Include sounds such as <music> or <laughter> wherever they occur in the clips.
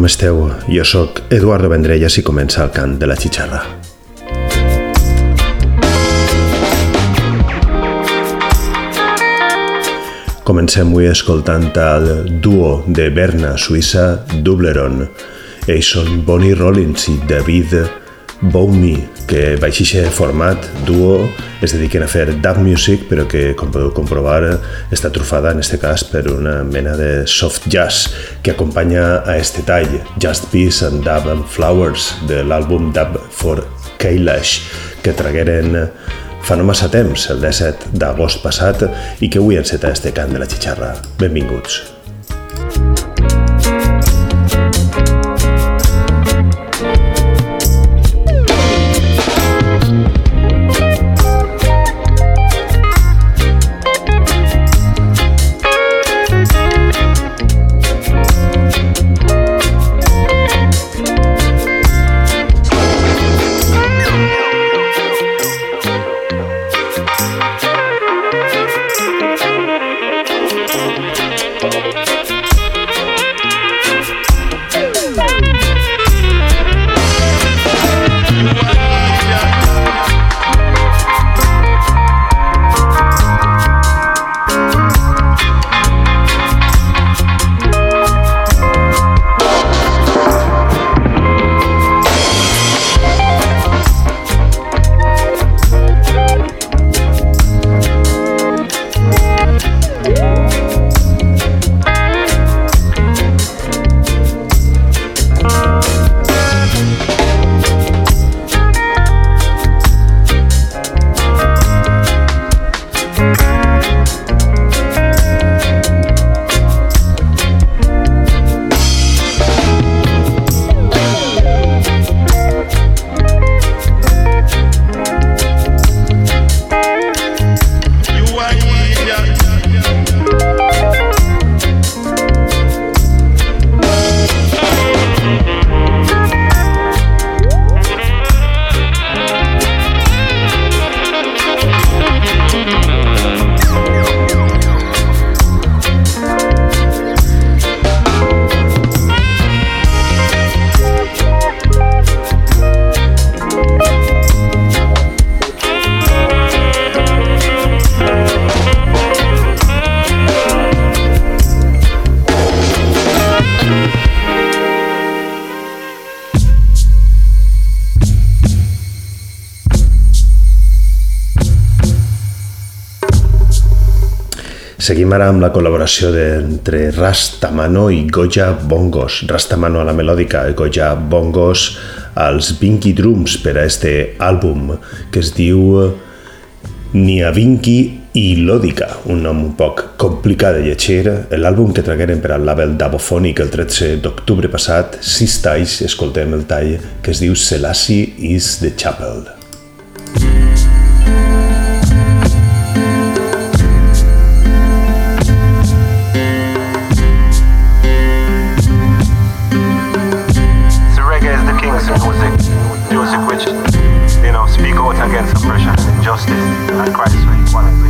Com esteu? Jo sóc Eduardo Vendrell i comença el cant de la xixarra. Comencem avui escoltant el duo de Berna, Suïssa, Dubleron. Ells són Bonnie Rollins i David Bowie, que baix aquest format duo es dediquen a fer dub music, però que, com podeu comprovar, està trufada, en aquest cas, per una mena de soft jazz que acompanya a este tall, Just Peace and Dub and Flowers, de l'àlbum Dub for Kailash, que tragueren fa no massa temps, el 17 d'agost passat, i que avui enceta este cant de la xixarra. Benvinguts. Seguim ara amb la col·laboració entre Rastamano i Goya Bongos. Rastamano a la melòdica i Goya Bongos als Vinky Drums per a este àlbum que es diu Niavinki i Lòdica, un nom un poc complicat de llegir. L'àlbum que tragueren per al label Dabofònic el 13 d'octubre passat, sis talls, escoltem el tall que es diu Selassie is the Chapel. Oppression and for equality.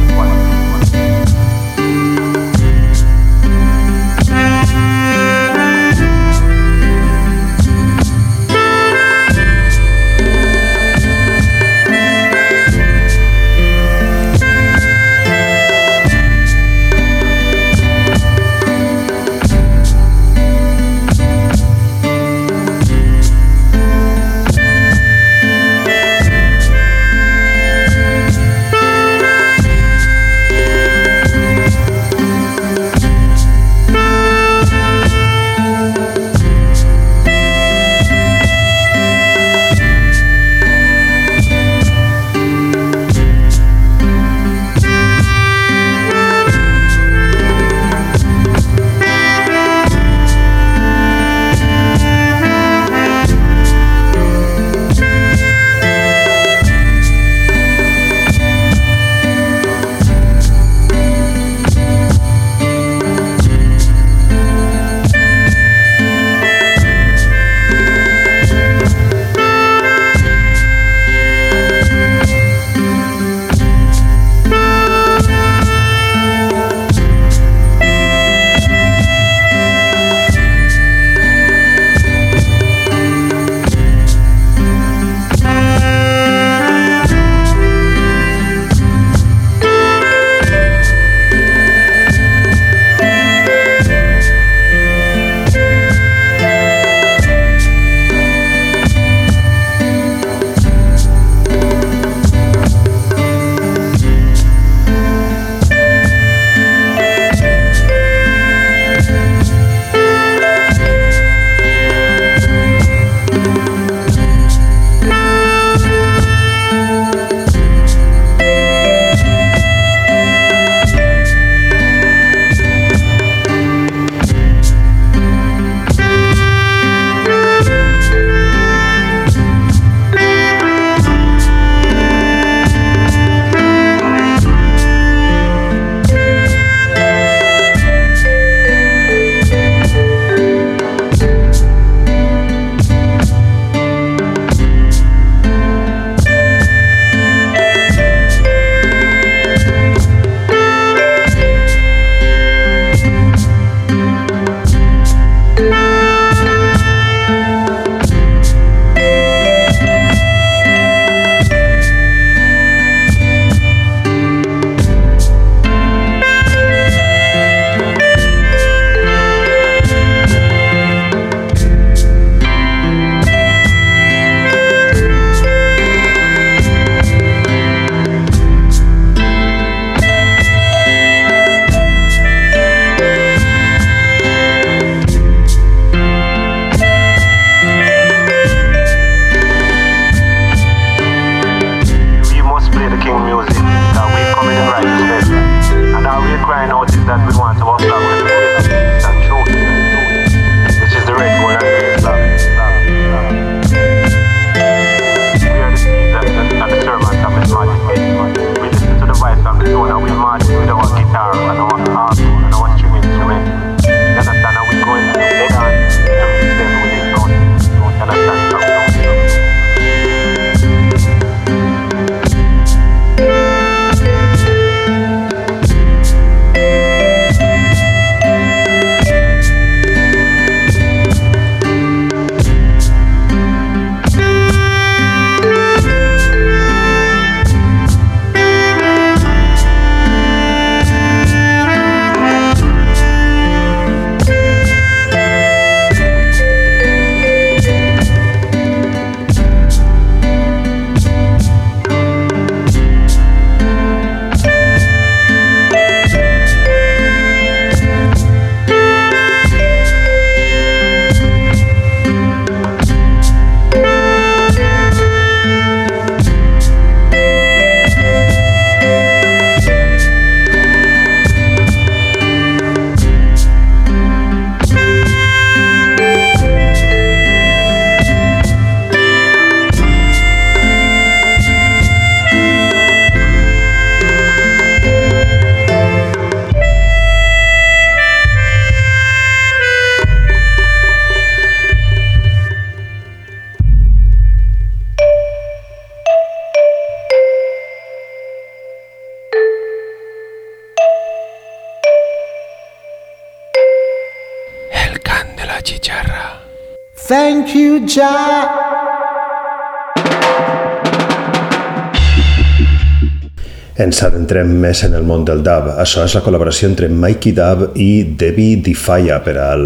Ens adentrem més en el món del dub. Això és la col·laboració entre Mikey Dub i Debbie Defaya per al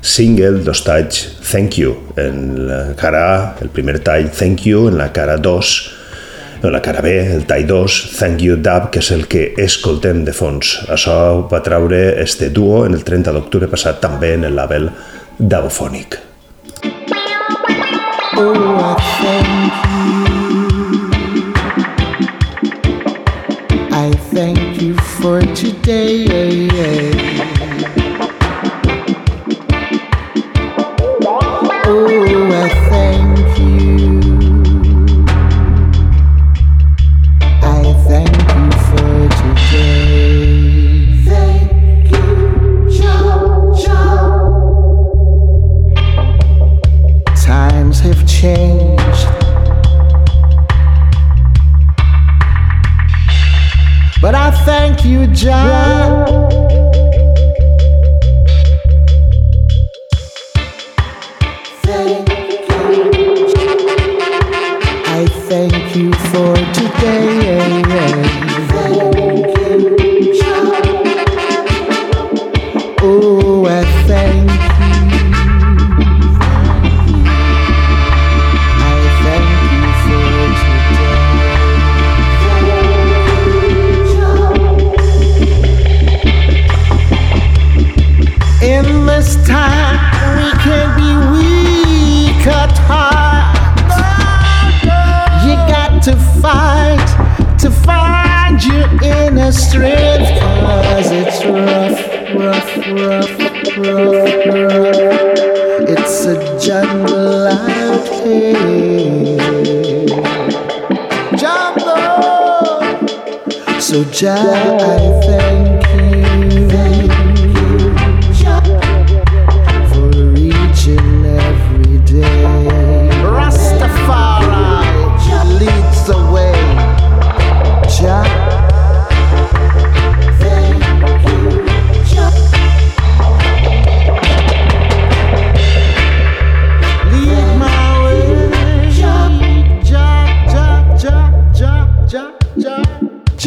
single dos talls Thank You. En la cara A, el primer tall Thank You, en la cara 2, en la cara B, el tall 2, Thank You Dub, que és el que escoltem de fons. Això va traure este duo en el 30 d'octubre passat també en el label Dubphonic. Oh, thank today.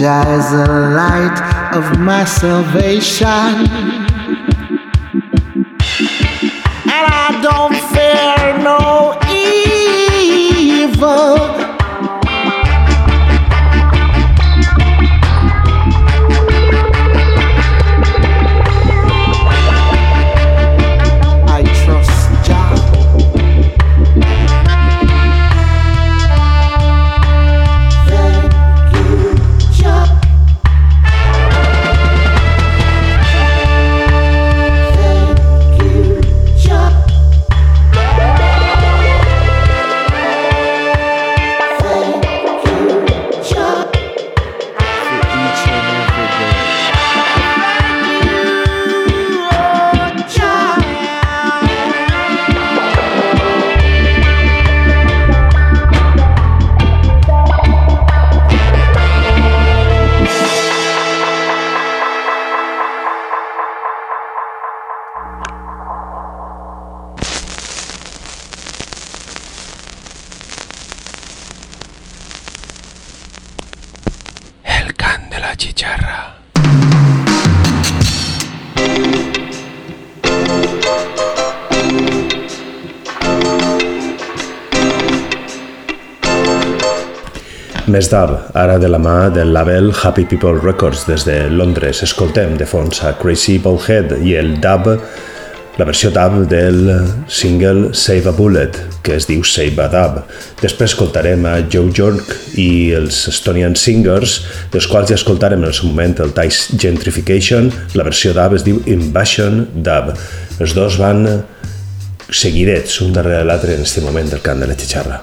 Is the light of my salvation. And I Més dub, ara de la mà del label Happy People Records des de Londres. Escoltem de fons a Crazy Ballhead i el dub, la versió dub del single Save a Bullet, que es diu Save a Dub. Després escoltarem a Joe York i els Estonian Singers, dels quals ja escoltarem en el seu moment el Tice Gentrification, la versió dub es diu Invasion Dub. Els dos van seguidets un darrere l'altre en aquest moment del cant de la xixarra.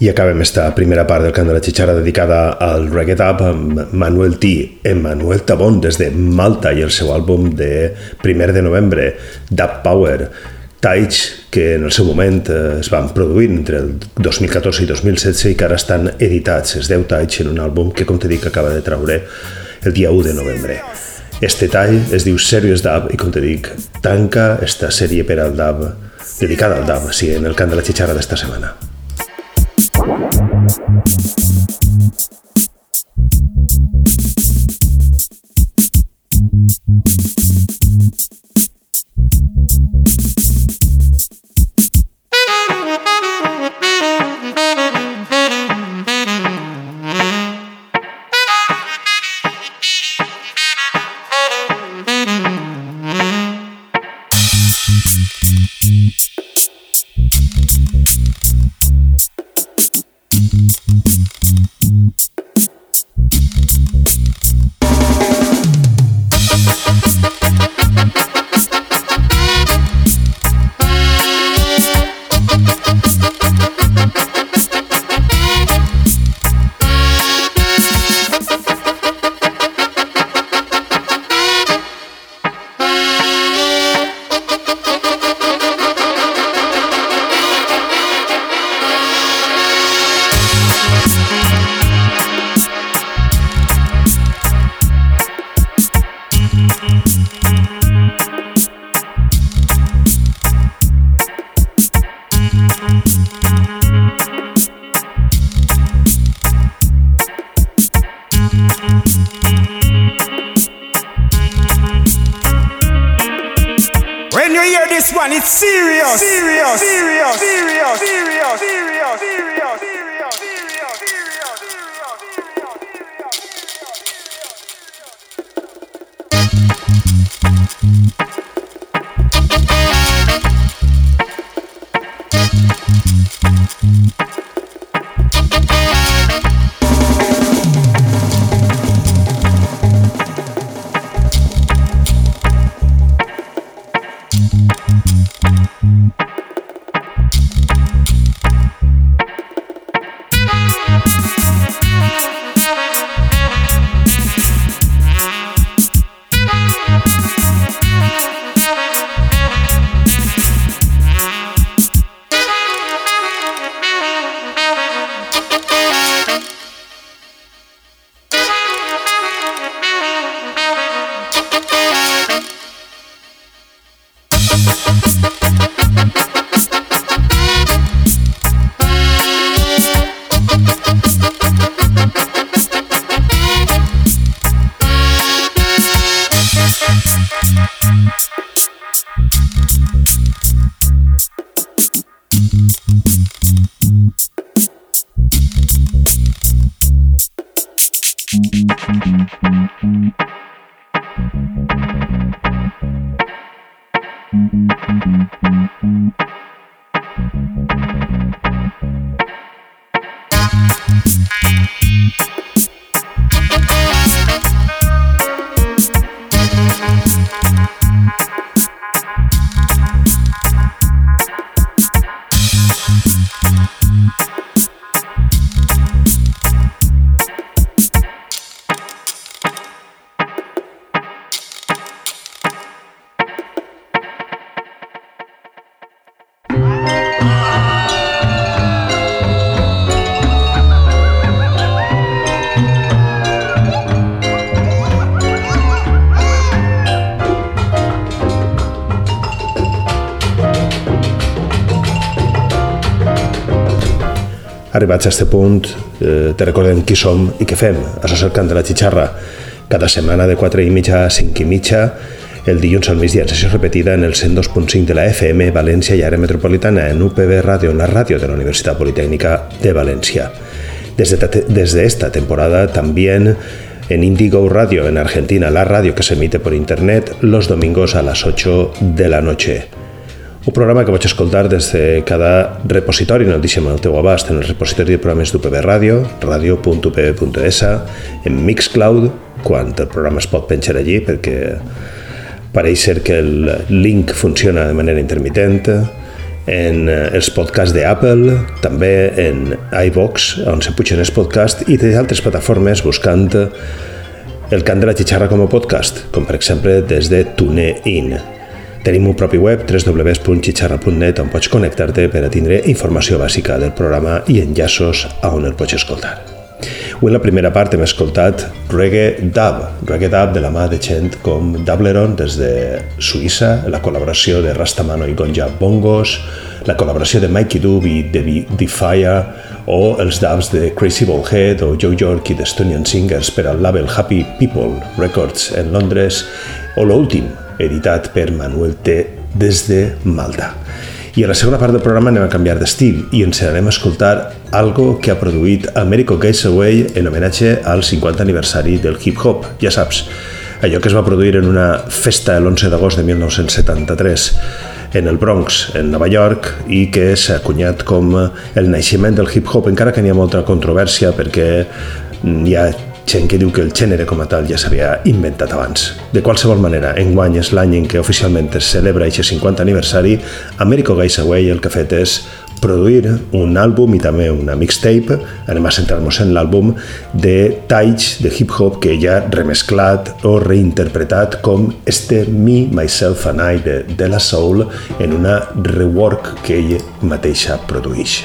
I acabem esta primera part del cant de la xitxarra dedicada al reggae dub amb Manuel T. Emmanuel Tabón des de Malta i el seu àlbum de primer de novembre, Dub Power. Talls que en el seu moment eh, es van produir entre el 2014 i 2016 i que ara estan editats, els 10 talls en un àlbum que, com te dic, acaba de traure el dia 1 de novembre. Este tall es diu Serious Dub i, com te dic, tanca esta sèrie per al dub, dedicada al dub, sí, en el cant de la xitxarra d'esta setmana. Arribats a este punt, eh, te recordem qui som i què fem. Això és el cant de la xitxarra. Cada setmana de 4 i mitja a 5 i mitja, el dilluns al migdia en sessió repetida en el 102.5 de la FM, València i àrea metropolitana, en UPB Ràdio, la ràdio de la Universitat Politécnica de València. Desde, desde esta temporada también en Indigo Radio en Argentina, la radio que se emite por internet los domingos a las 8 de la noche. Un programa que vaig escoltar des de cada repositori, no el deixem al teu abast, en el repositori de programes d'UPB Ràdio, radio.upb.es, en Mixcloud, quan el programa es pot penjar allí, perquè pareix ser que el link funciona de manera intermitent, en eh, els podcasts d'Apple, també en iVox, on se pugen els podcasts, i d'altres plataformes buscant el cant de la xixarra com a podcast, com per exemple des de TuneIn. Tenim un propi web, www.xixarra.net, on pots connectar-te per a tindre informació bàsica del programa i enllaços a on el pots escoltar. Avui en la primera part hem escoltat Reggae Dub, Reggae Dub de la mà de gent com Dubleron des de Suïssa, la col·laboració de Rastamano i Gonja Bongos, la col·laboració de Mikey Dub i de Defire, o els dubs de Crazy Ballhead o Joe York i The Stonian Singers per al label Happy People Records en Londres, o l'últim, editat per Manuel T. des de Malta. I a la segona part del programa anem a canviar d'estil i ens anem a escoltar algo que ha produït Americo Away en homenatge al 50 aniversari del hip-hop, ja saps, allò que es va produir en una festa l'11 d'agost de 1973 en el Bronx, en Nova York, i que s'ha acunyat com el naixement del hip-hop, encara que n'hi ha molta controvèrsia perquè hi ha gent que diu que el gènere com a tal ja s'havia inventat abans. De qualsevol manera, enguany és l'any en què oficialment es celebra aquest 50 aniversari, Americo Guys Away el que ha fet és produir un àlbum i també una mixtape, anem a centrar-nos en l'àlbum, de talls de hip-hop que ja remesclat o reinterpretat com este Me, Myself and I de, de la Soul en una rework que ell mateixa produeix.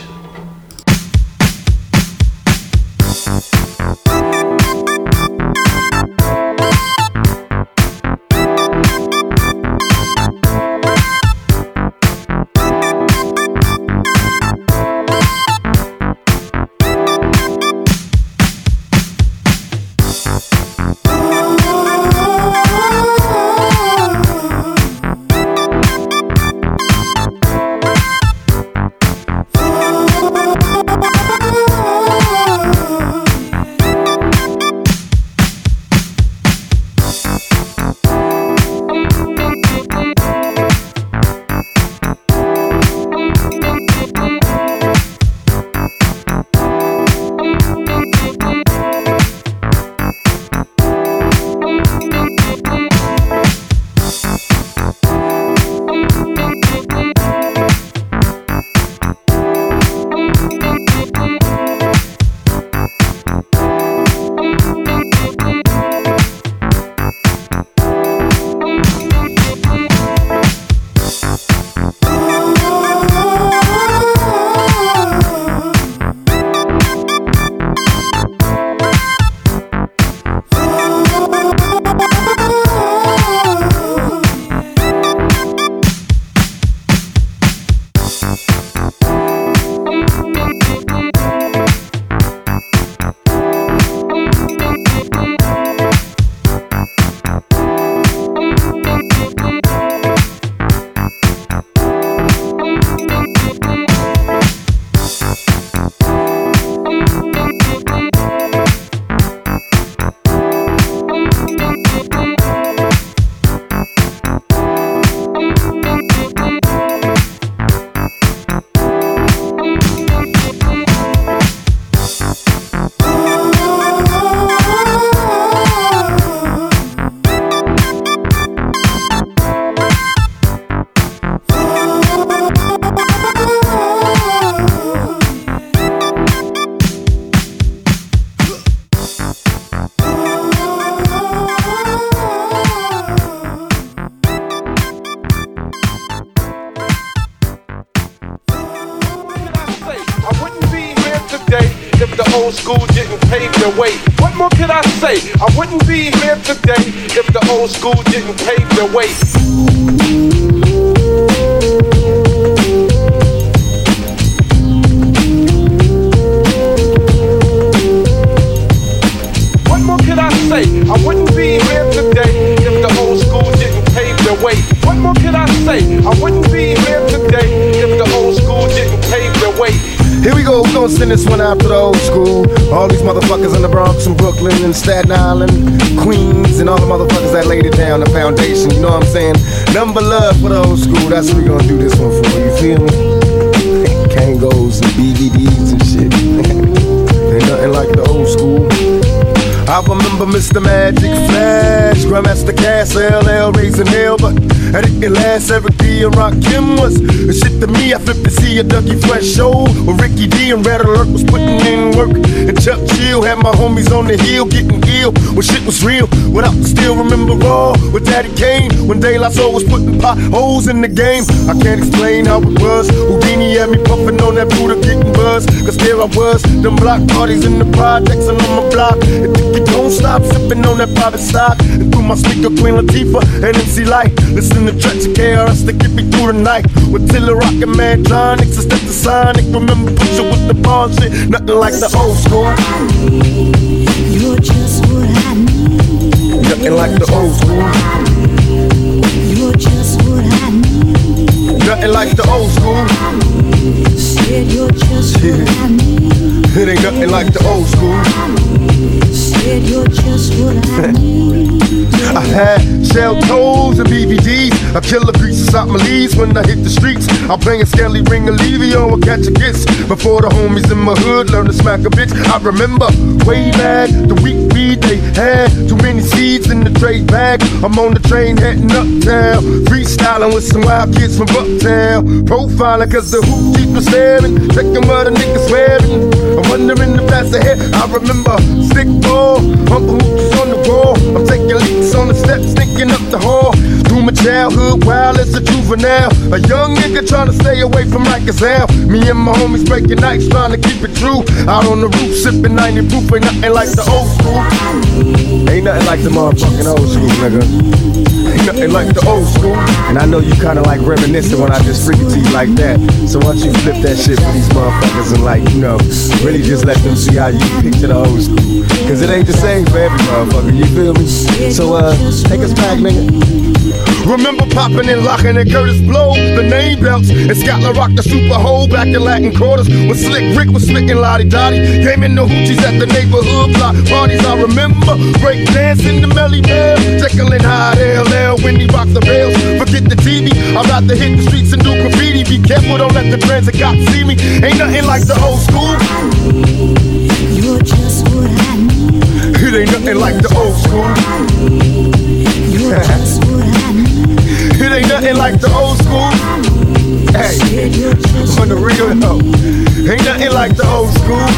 say? I wouldn't be here today if the old school didn't pave the way. What more could I say? I wouldn't be here today if the old school didn't pave the way. Here we go, we gon' send this one out to the old school. All these motherfuckers in the Bronx and Brooklyn and Staten Island, Queens, and all the motherfuckers that laid it down, the foundation, you know what I'm saying? Number love for the old school, that's what we gonna do this one for, you feel me? Kangos and BVDS and shit. <laughs> Ain't nothing like the old school. I remember Mr. Magic Flash, Grandmaster Caz, LL raising hell, but I didn't last. Eric B and Rakim was the shit to me. I flipped to see a Dougie Fresh show with Ricky D and Red Alert was putting in work. And Chuck Chill had my homies on the hill getting ill when shit was real. when I still remember all with Daddy came, when La Soul was putting potholes in the game. I can't explain how it was. Houdini had me puffing on that Buddha getting buzz. Cause there I was, them block parties in the projects and on my block. And you don't stop sipping on that private stock. And through my speaker, Queen Latifah and MC Lyte. Listen to Trench and KRS to get me through the night. With Tiller Rockin' Mantronix, it's the Sonic. Remember, push it with the bar shit. Nothing like the old school. You're just. Nothing like the old school. You're just what I need. Nothing like the old school. Said you're just what I need. It ain't nothing like the old school. Said you're just what I <laughs> need. I had shell toes and BVDs. I kill the greases out my leaves when I hit the streets. I'm playing Skelly Ring and catch a kiss. Before the homies in my hood learn to smack a bitch. I remember way back the week we they had. Too many seeds in the trade bag. I'm on the train heading uptown. Freestyling with some wild kids from Bucktown. Profiling cause the hoop teeth was staring. Checking what a niggas wearing. I'm wondering if that's ahead. I remember stick ball, humble hoops on the wall. I'm taking leaks on the steps, thinking up the hall. Through my childhood, wild as a juvenile. A young nigga trying to stay away from Rikers Me and my homies breaking nights, trying to keep it true. Out on the roof, sipping 90 proof, ain't nothing like the old school. Ain't nothing like the motherfucking old school, nigga. Ain't nothing like the old school. And I know you kinda like reminiscing when I just freak it to you like that. So why don't you flip that shit for these motherfuckers and like, you know, really just let them see how you picture the old school. Cause it ain't the same for every motherfucker, you feel me? So uh, take us back, nigga. Remember popping and locking at Kurtis Blow, the name belts, and Scotland Rock the Super Hole back in Latin quarters. When Slick Rick was spitting Lottie Dottie, gaming the hoochies at the neighborhood block parties. I remember break dancing the Melly Bell, Jekyll and Hyde, LL, when he rocked the rails. Forget the TV, I'd to hit the streets and do graffiti. Be careful, don't let the transit cops see me. Ain't nothing like the old school. You're just what I need. It ain't nothing like the old school. You're just what It ain't nothing like the old school. Hey, on the real though, ain't nothing like the old school.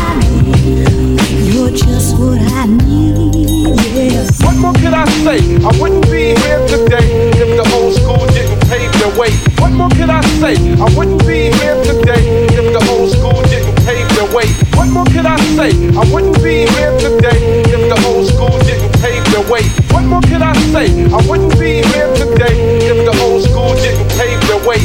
You're just what I need. Yeah. What more could I say? I wouldn't be here today if the old school didn't pave the way. What more could I say? I wouldn't be here today if the old school didn't pave the way. What more could I say? I wouldn't be here today if the old school the way. What more could I say? I wouldn't be here today if the old school didn't pave the way.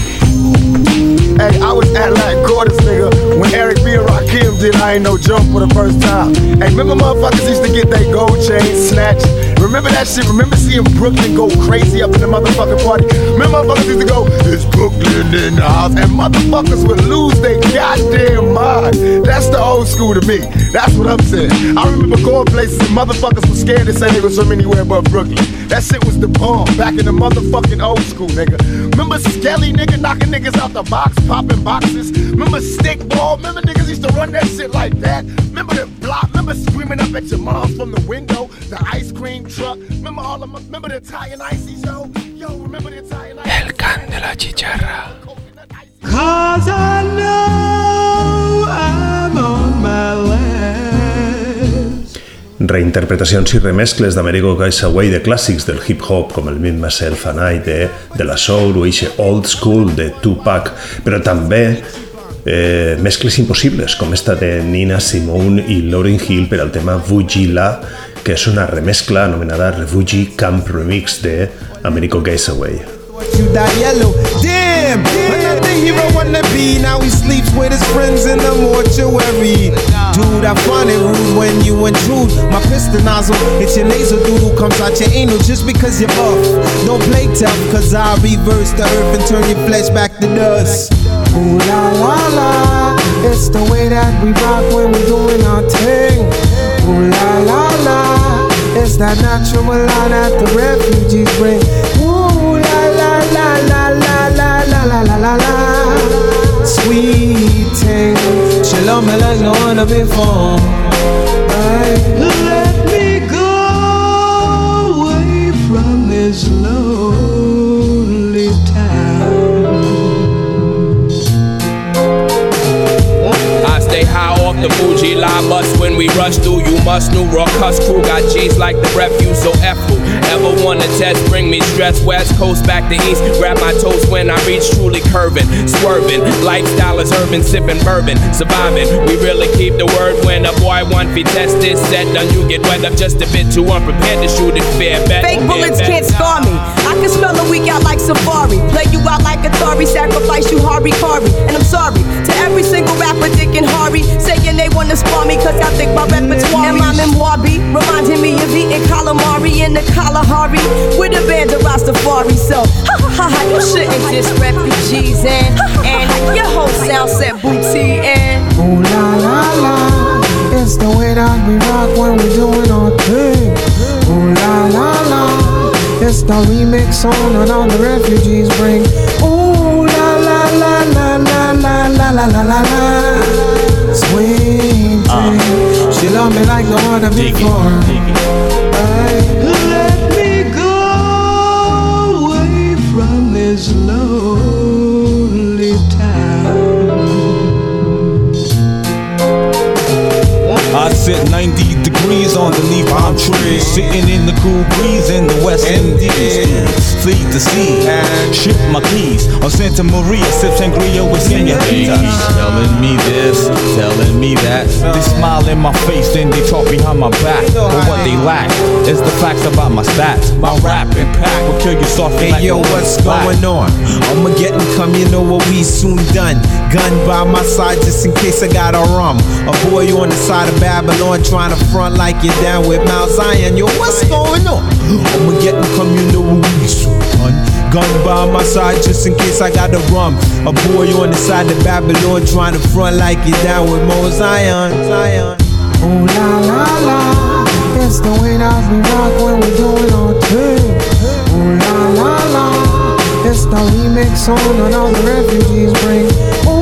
Hey, I was at Latin Quarters, nigga, when Eric B. and Rakim did I Ain't No Jump for the first time. Hey, remember motherfuckers used to get their gold chains snatched? Remember that shit? Remember seeing Brooklyn go crazy up in the motherfucking party? Remember motherfuckers used to go, it's Brooklyn in the house, and motherfuckers would lose their goddamn mind. That's the old school to me. That's what I'm saying. I remember going places and motherfuckers were scared to say they was from anywhere but Brooklyn. That shit was the bomb back in the motherfucking old school, nigga. Remember Skelly, nigga, knocking niggas out the box, popping boxes. Remember stick ball? Remember niggas used to run that shit like that? Remember the block? Remember screaming up at your mom from the window? The ice cream truck? Remember all the remember the Italian ices, yo? Yo, remember the Italian ices? El Cant de la Xixarra. Cause I know I'm on my last. Reinterpretacions i remescles d'Americo Guys Away de clàssics del hip-hop com el Meet Myself and I de, de la Soul o eixe Old School de Tupac, però també eh, mescles impossibles com esta de Nina Simone i Lauryn Hill per al tema Vugila, que és una remescla anomenada Refugee Camp Remix de Americo Guys Away. Damn, another hero wanna be. Now he sleeps with his friends in the mortuary. Dude, I find it rude when you intrude. My pistol nozzle, it's your nasal doodle comes out your anal just because you're off. Don't play tough, cause I'll reverse the earth and turn your flesh back to dust. Ooh la la la, it's the way that we rock when we're doing our thing. Ooh la la la, it's that natural law that the refugees bring. before. I let me go away from this lonely town. I stay high off the Fuji Lie bus when we rush through. You must new raw cuss crew got G's like the refuse, or F. Ever wanna test, bring me stress. West coast back to east. Grab my toes when I reach truly curving. Swerving. Lifestyle is urban, sipping bourbon. Surviving. We really keep the word when a boy want fi test this set. Done you get wet up just a bit too unprepared to shoot it fair. Bet. Fake bullets Bet. can't scar me. I can smell a week out like Safari. Play you out like Atari, sacrifice you Hari Kari. And I'm sorry to every single rapper, Dick and Harry, saying they wanna spar me cause I think my repertoire. And my memoir be reminding me of eating calamari in the Kalahari with a band of Rastafari. So, ha ha ha ha, you shouldn't diss refugees and, and your whole sound set booty and. Ooh la la la, it's the way that we rock when we're doing our thing. Ooh la la la, it's the remix on and all the refugees bring. Ooh la la la la la la la la la la Sweet thing, she loved me like no other before. Hey. Let me go away from this lonely town. I said 90 degrees underneath palm trees, sitting in the cool breeze in the West Indies. Fleet the sea, ship my keys on Santa Maria, sip sangria with senoritas. Telling me this, telling me that. They smile in my face, then they talk behind my back. But what they lack is the facts about my stats. My rap impact will kill you softly Hey like yo, what's black. going on? I'ma get and come, you know what we soon done. Gun by my side just in case I got a rum. A boy on the side of Babylon trying to front like you're down with Mount Zion. Yo, what's going on? I'ma get we soon done. Gun by my side just in case I got a rum. A boy on the side of Babylon trying to front like you're down with Mount Zion. Zion. Ooh la la la, it's the way that we rock when we're doing our thing. Ooh la la la, it's the remix on the refugees bring. Ooh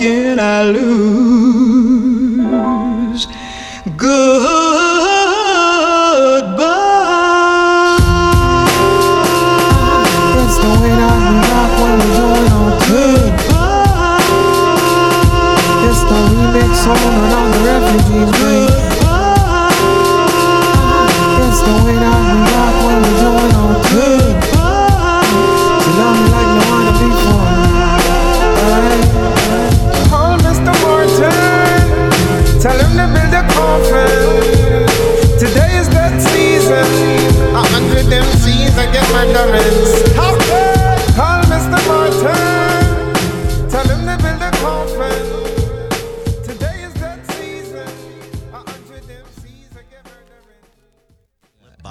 can I lose?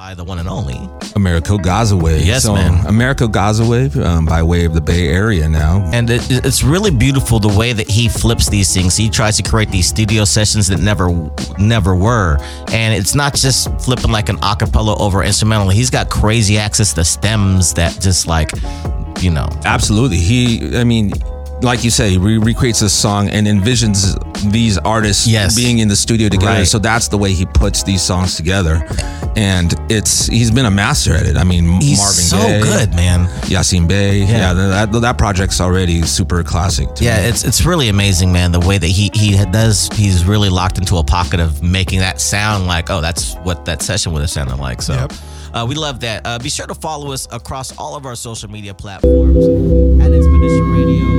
By the one and only. Amerigo Gazaway. Yes, so, man. Amerigo Gazaway um, by way of the Bay Area now. And it, it's really beautiful the way that he flips these things. He tries to create these studio sessions that never, never were. And it's not just flipping like an acapella over instrumental. He's got crazy access to stems that just like, you know. Absolutely. He, I mean, like you say, he re- recreates this song and envisions these artists Yes. being in the studio together. Right. So that's the way he puts these songs together. And it's he's been a master at it. I mean, He's Marvin so Gaye, good, man. Yasiin Bey. Yeah. Yeah, that, that project's already super classic. To Yeah, me. it's it's really amazing, man. The way that he he does, he's really locked into a pocket of making that sound like, oh, that's what that session would have sounded like. So, uh, we love that. Uh, be sure to follow us across all of our social media platforms at Expedition Radio,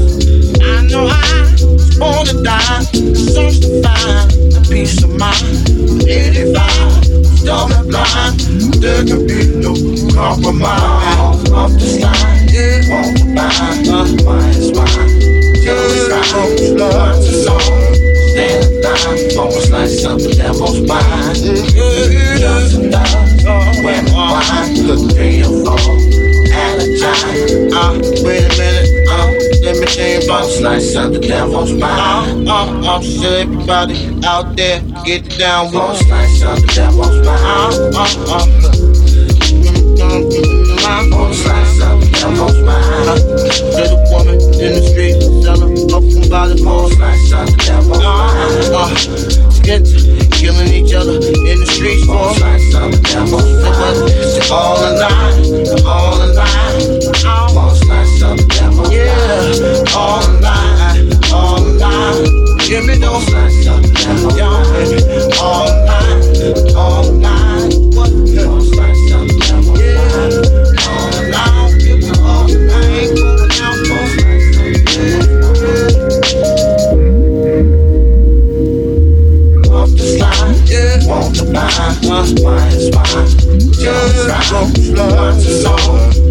die. Songs to find the peace of mind. 85, storm and blind. There can be no compromise. The uh, mine. Till learn to song. Stand almost like something that. Uh, wait a minute, uh, think about slice of the devil's mind. Uh, uh, uh, so everybody out there get down with slice of the devil's mind. Uh, uh, uh. On slice of the devil's mind. Uh, little woman in the street selling up from volleyball. Slice of the devil's mind. Uh, get killing each other in the streets for slice of the devil's mind. It's all in line, all in line. Yeah, all line, all line. Give me those mind. All line, all line. What? The. Yeah. Uh, wine is mine. Just ride, watch the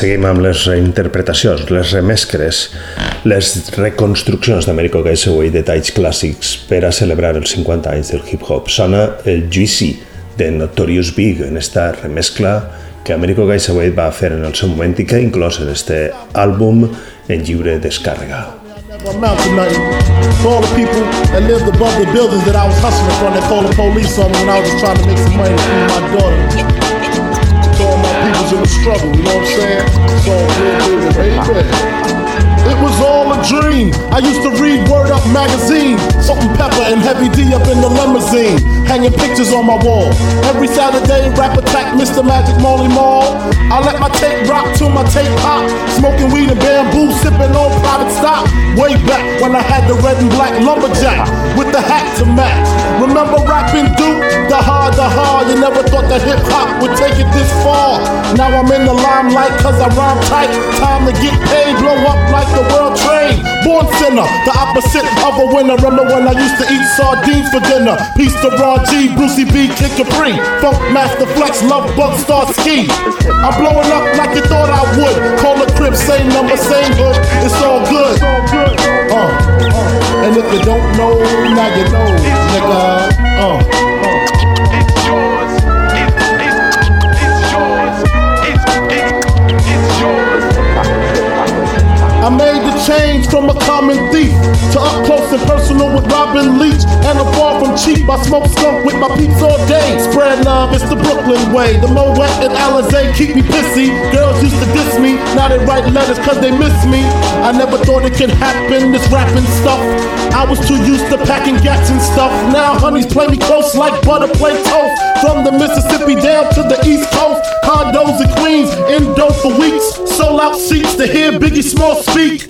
Seguim amb les reinterpretacions, les remescres, les reconstruccions d'Americo Gateway de talls clàssics per a celebrar els 50 anys del hip-hop. Sona el Juicy de Notorious Big en esta remescla que Americo Gateway va fer en el seu moment i que ha inclòs en este àlbum en lliure descàrrega. amount. For all the people that lived above the buildings that I was hustling from, called the police on me when I was just trying to make some money to my daughter. Struggle, you know what I'm saying? Good, baby, baby. Was all a dream. I used to read Word Up magazine, Salt and Pepa and Heavy D up in the limousine, hanging pictures on my wall. Every Saturday, rap attack Mr. Magic Marley Marl. I let my tape rock till my tape pop, smoking weed and bamboo, sipping on private stock. Way back when I had the red and black lumberjack with the hat to match. Remember rapping Duke? The hard, the hard. You never thought that hip hop would take it this far. Now I'm in the limelight cause I rhyme tight. Time to get paid, blow up like the world trade. Born sinner, the opposite of a winner. Remember when I used to eat sardines for dinner? Peace to Ron G, Brucey B, Kid Capri, Funk Master Flex, Love Bug Star Ski. I'm blowing up like you thought I would. Call the crib, same number, same hood. It's all good. Uh, uh. And if you don't know, now you know, nigga. Uh. I made the change from a common thief to up close and personal with Robin Leach. And I'm far from cheap. I smoke skunk with my peeps all day. Spread love, it's the Brooklyn way. The Moet and Alizé keep me pissy. Girls used to diss me, now they write letters cause they miss me. I never thought it could happen, this rapping stuff. I was too used to packing gats and stuff. Now honeys play me close like butter play toast. From the Mississippi down to the East Coast. Condos in Queens, indo for weeks. Sold out seats to hear Biggie Small speak.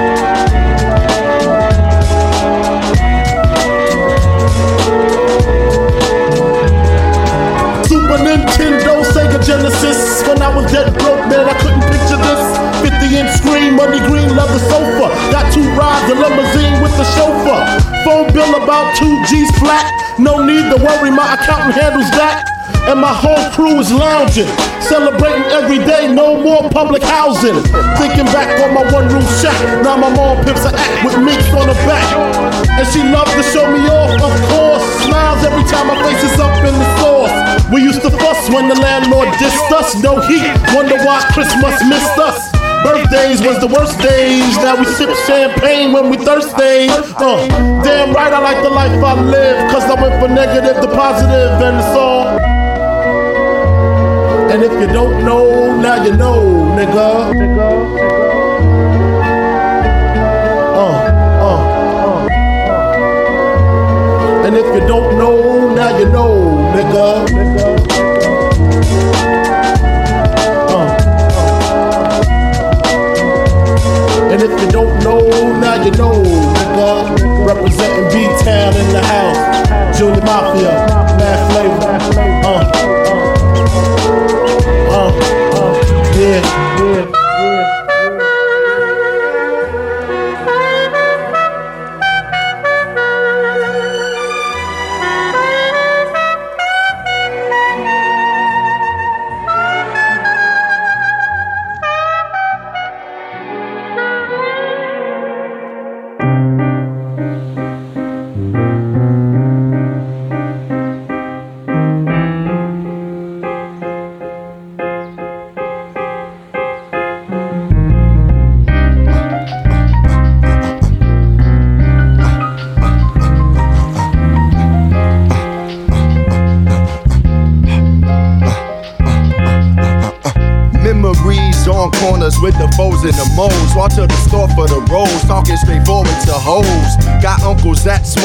Money green, leather sofa. Got two rides, a limousine with the chauffeur. Phone bill about two G's flat. No need to worry, my accountant handles that. and my whole crew is lounging. Celebrating every day, no more public housing. Thinking back on my one room shack, now my mom pimps a act with minks on the back. And she loves to show me off, of course. Smiles every time my face is up in the sauce. We used to fuss when the landlord dissed us. No heat, wonder why Christmas missed us. Birthdays was the worst days. Now we sip champagne when we thirsty. Uh, damn right, I like the life I live. Cause I went from negative to positive and it's all. And if you don't know, now you know, nigga. Uh, uh, uh. And if you don't know, now you know, nigga. Don't know, now you know, nigga. Representing B-Town in the house. Junior Mafia, Mad Flavor. Uh, uh, uh, yeah, yeah.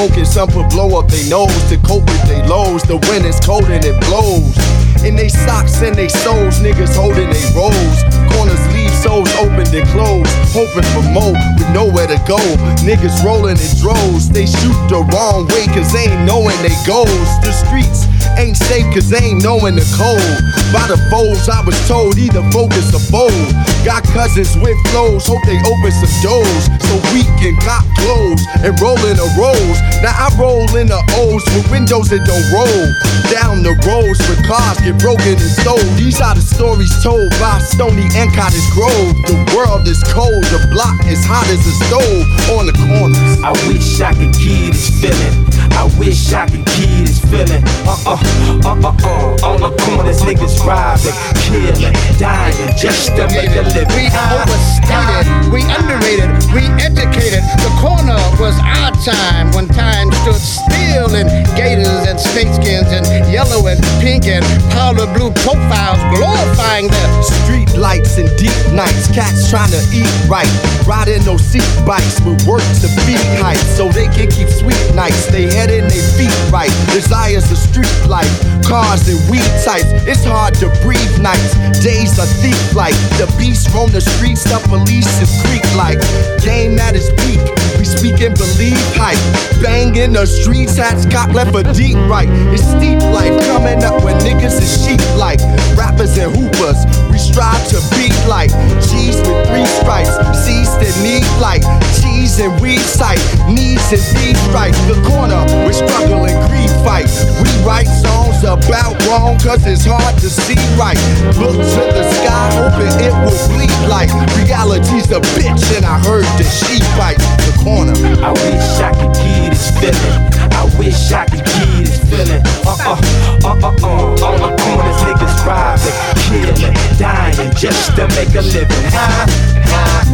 Smoking, some put blow up their nose to cope with their lows. The wind is cold and it blows. In they socks and they soles, niggas holding they rolls. Corners leave souls open and closed, hoping for more with nowhere to go. Niggas rolling in droves, they shoot the wrong way cause they ain't knowing they goals. The streets ain't safe cause they ain't knowing the code. By the foes, I was told either focus or fold. Got cousins with flows, hope they open some doors so we can cop clothes and roll in the rolls. Now I roll in the O's with windows that don't roll. Down the roads where cars get broken and stole. These are the stories told by Stony and Cottage Grove. The world is cold, the block is hot as a stove on the corners. I wish I could keep this feeling. I wish I could keep this feeling. Uh uh, uh uh uh. On the corners, niggas robbing, killing, dying just to make a living. We overstated, we underrated, we educated. The corner was our time when time stood still in gators and snakeskins and yellow and pink and powder blue profiles glorifying the Street lights and deep nights, cats trying to eat right. Riding those seat bikes with work to beat height so they can keep sweet nights. They head in their feet right. Desires the street life, cars and weed types. It's hard to breathe nights. Days are thief like the beast roam the streets. The police is creek like game at its peak. We speak and believe hype. Bang in the streets, hats cocked left for deep right. It's steep life coming up when niggas is sheep like rappers and hoopers. Strive to be like G's with three stripes, C's that need like cheese and weed sight, needs and these stripes. The corner, we struggle and greed fight. We write songs about wrong, cause it's hard to see right. Look to the sky, hoping it will bleed like reality's a bitch, and I heard that she bites corner. I wish I could keep this feeling. I wish I could keep this feeling. Uh uh, uh uh uh. On the corners, niggas robbing, killing, dying just to make a living. Huh?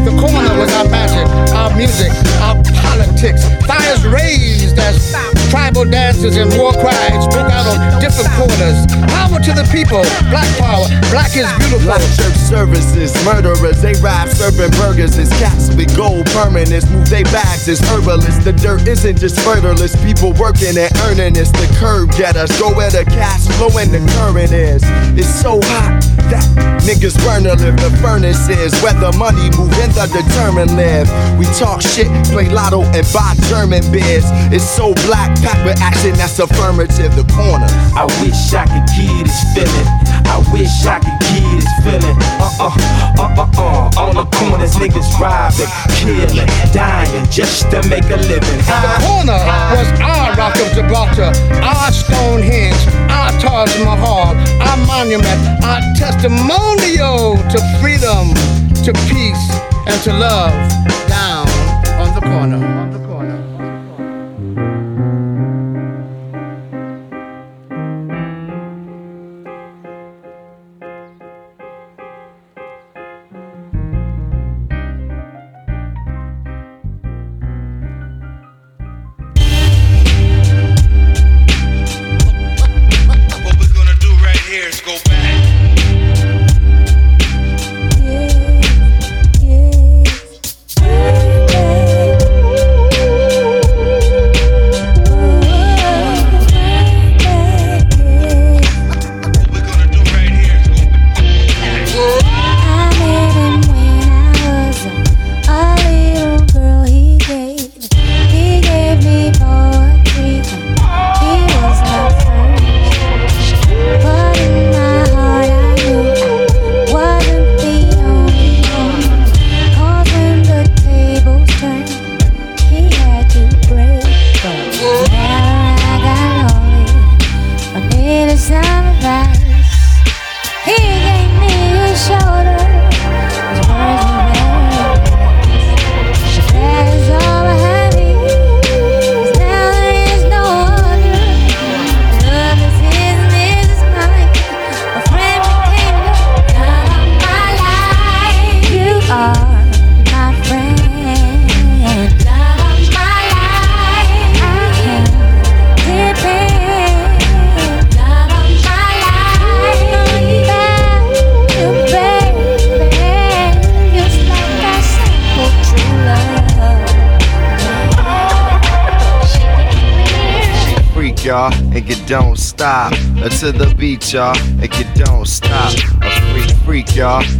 The corner was our magic, our music, our politics. Fires raised as tribal dances and war cries people, black power, black is beautiful. Black church services, murderers, they rap serving burgers. It's cats with gold permanents, move they bags It's herbalists. The dirt isn't just fertilist, people working and earning this. The curb getters go where the cash flowing, the current is. It's so hot that niggas burn to live. The furnace is where the money move in the determined live. We talk shit, play lotto, and buy German beers. It's so black, packed with action that's affirmative. The corner. I wish I could keep give this feeling. I wish I could give this feeling. Uh uh, uh uh uh. On the corners, niggas robbing, killing, dying just to make a living. The corner was our Rock of Gibraltar, our Stonehenge, our Taj Mahal, our monument, our testimonial to freedom, to peace, and to love. Down on the corner. On the corner.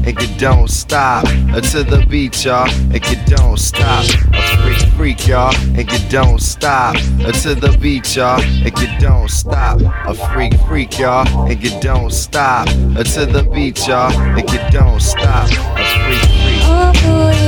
And you don't stop. Uh, to the beat, y'all, and you don't stop. A freak, freak, y'all, and you don't stop. Uh, to the beat, y'all, and you don't stop. A freak, freak, y'all, and you don't stop. Uh, to the beat, y'all, and you don't stop. A freak, freak. Could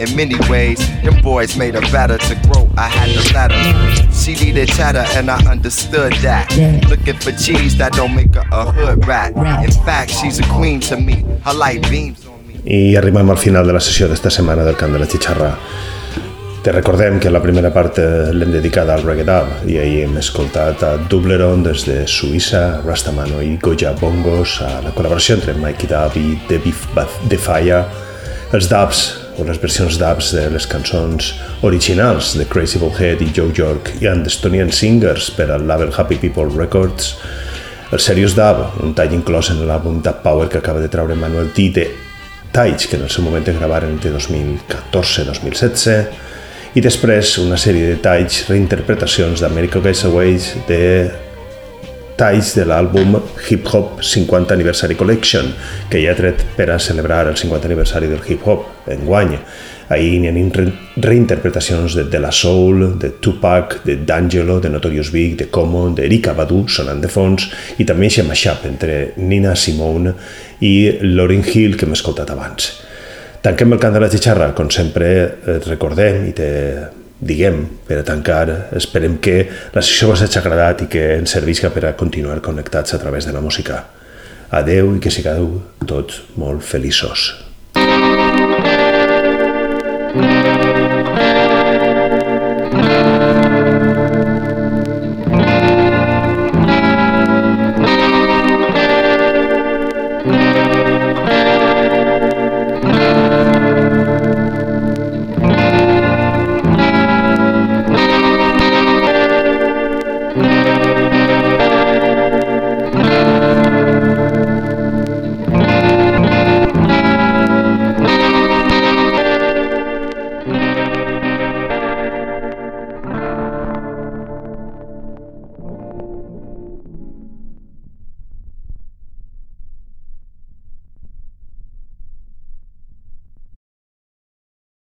In many ways, them boys made her better to grow. I had let her. She needed cheddar, and I understood that. Looking for cheese that don't make her a hood rat. In fact, she's a queen to me. Her light beams. I arribem al final de la sessió d'esta setmana del Cant de la Xixarra. Te recordem que la primera part eh, l'hem dedicada al reggae dub i ahir hem escoltat a Dubleron des de Suïssa, Rastamano i Goja Bongos, a la col·laboració entre Mikey Dub i Debbie Defaya, els dubs o les versions dubs de les cançons originals de Crazy Bullhead i Joe York i and Estonian Singers per al label Happy People Records, el Serious Dub, un tall inclòs en l'àlbum Dub Power que acaba de treure Manuel T de talls que en el seu moment es gravaren entre 2014-2016 i després una sèrie de talls, reinterpretacions d'America Gets Away de talls de l'àlbum Hip Hop 50 Anniversary Collection, que ja ha tret per a celebrar el 50 aniversari del hip hop en guany. Ahir n'hi ha reinterpretacions de De La Soul, de Tupac, de D'Angelo, de Notorious Big, de Common, d'Erika Badu sonant de fons i també aquest mashup entre Nina Simone i Lauryn Hill que hem escoltat abans. Tanquem el cant de la xixarra, com sempre recordem i te diguem, per a tancar, esperem que la sessió us hagi agradat i que ens servisca per a continuar connectats a través de la música. Adeu i que sigueu tots molt feliços.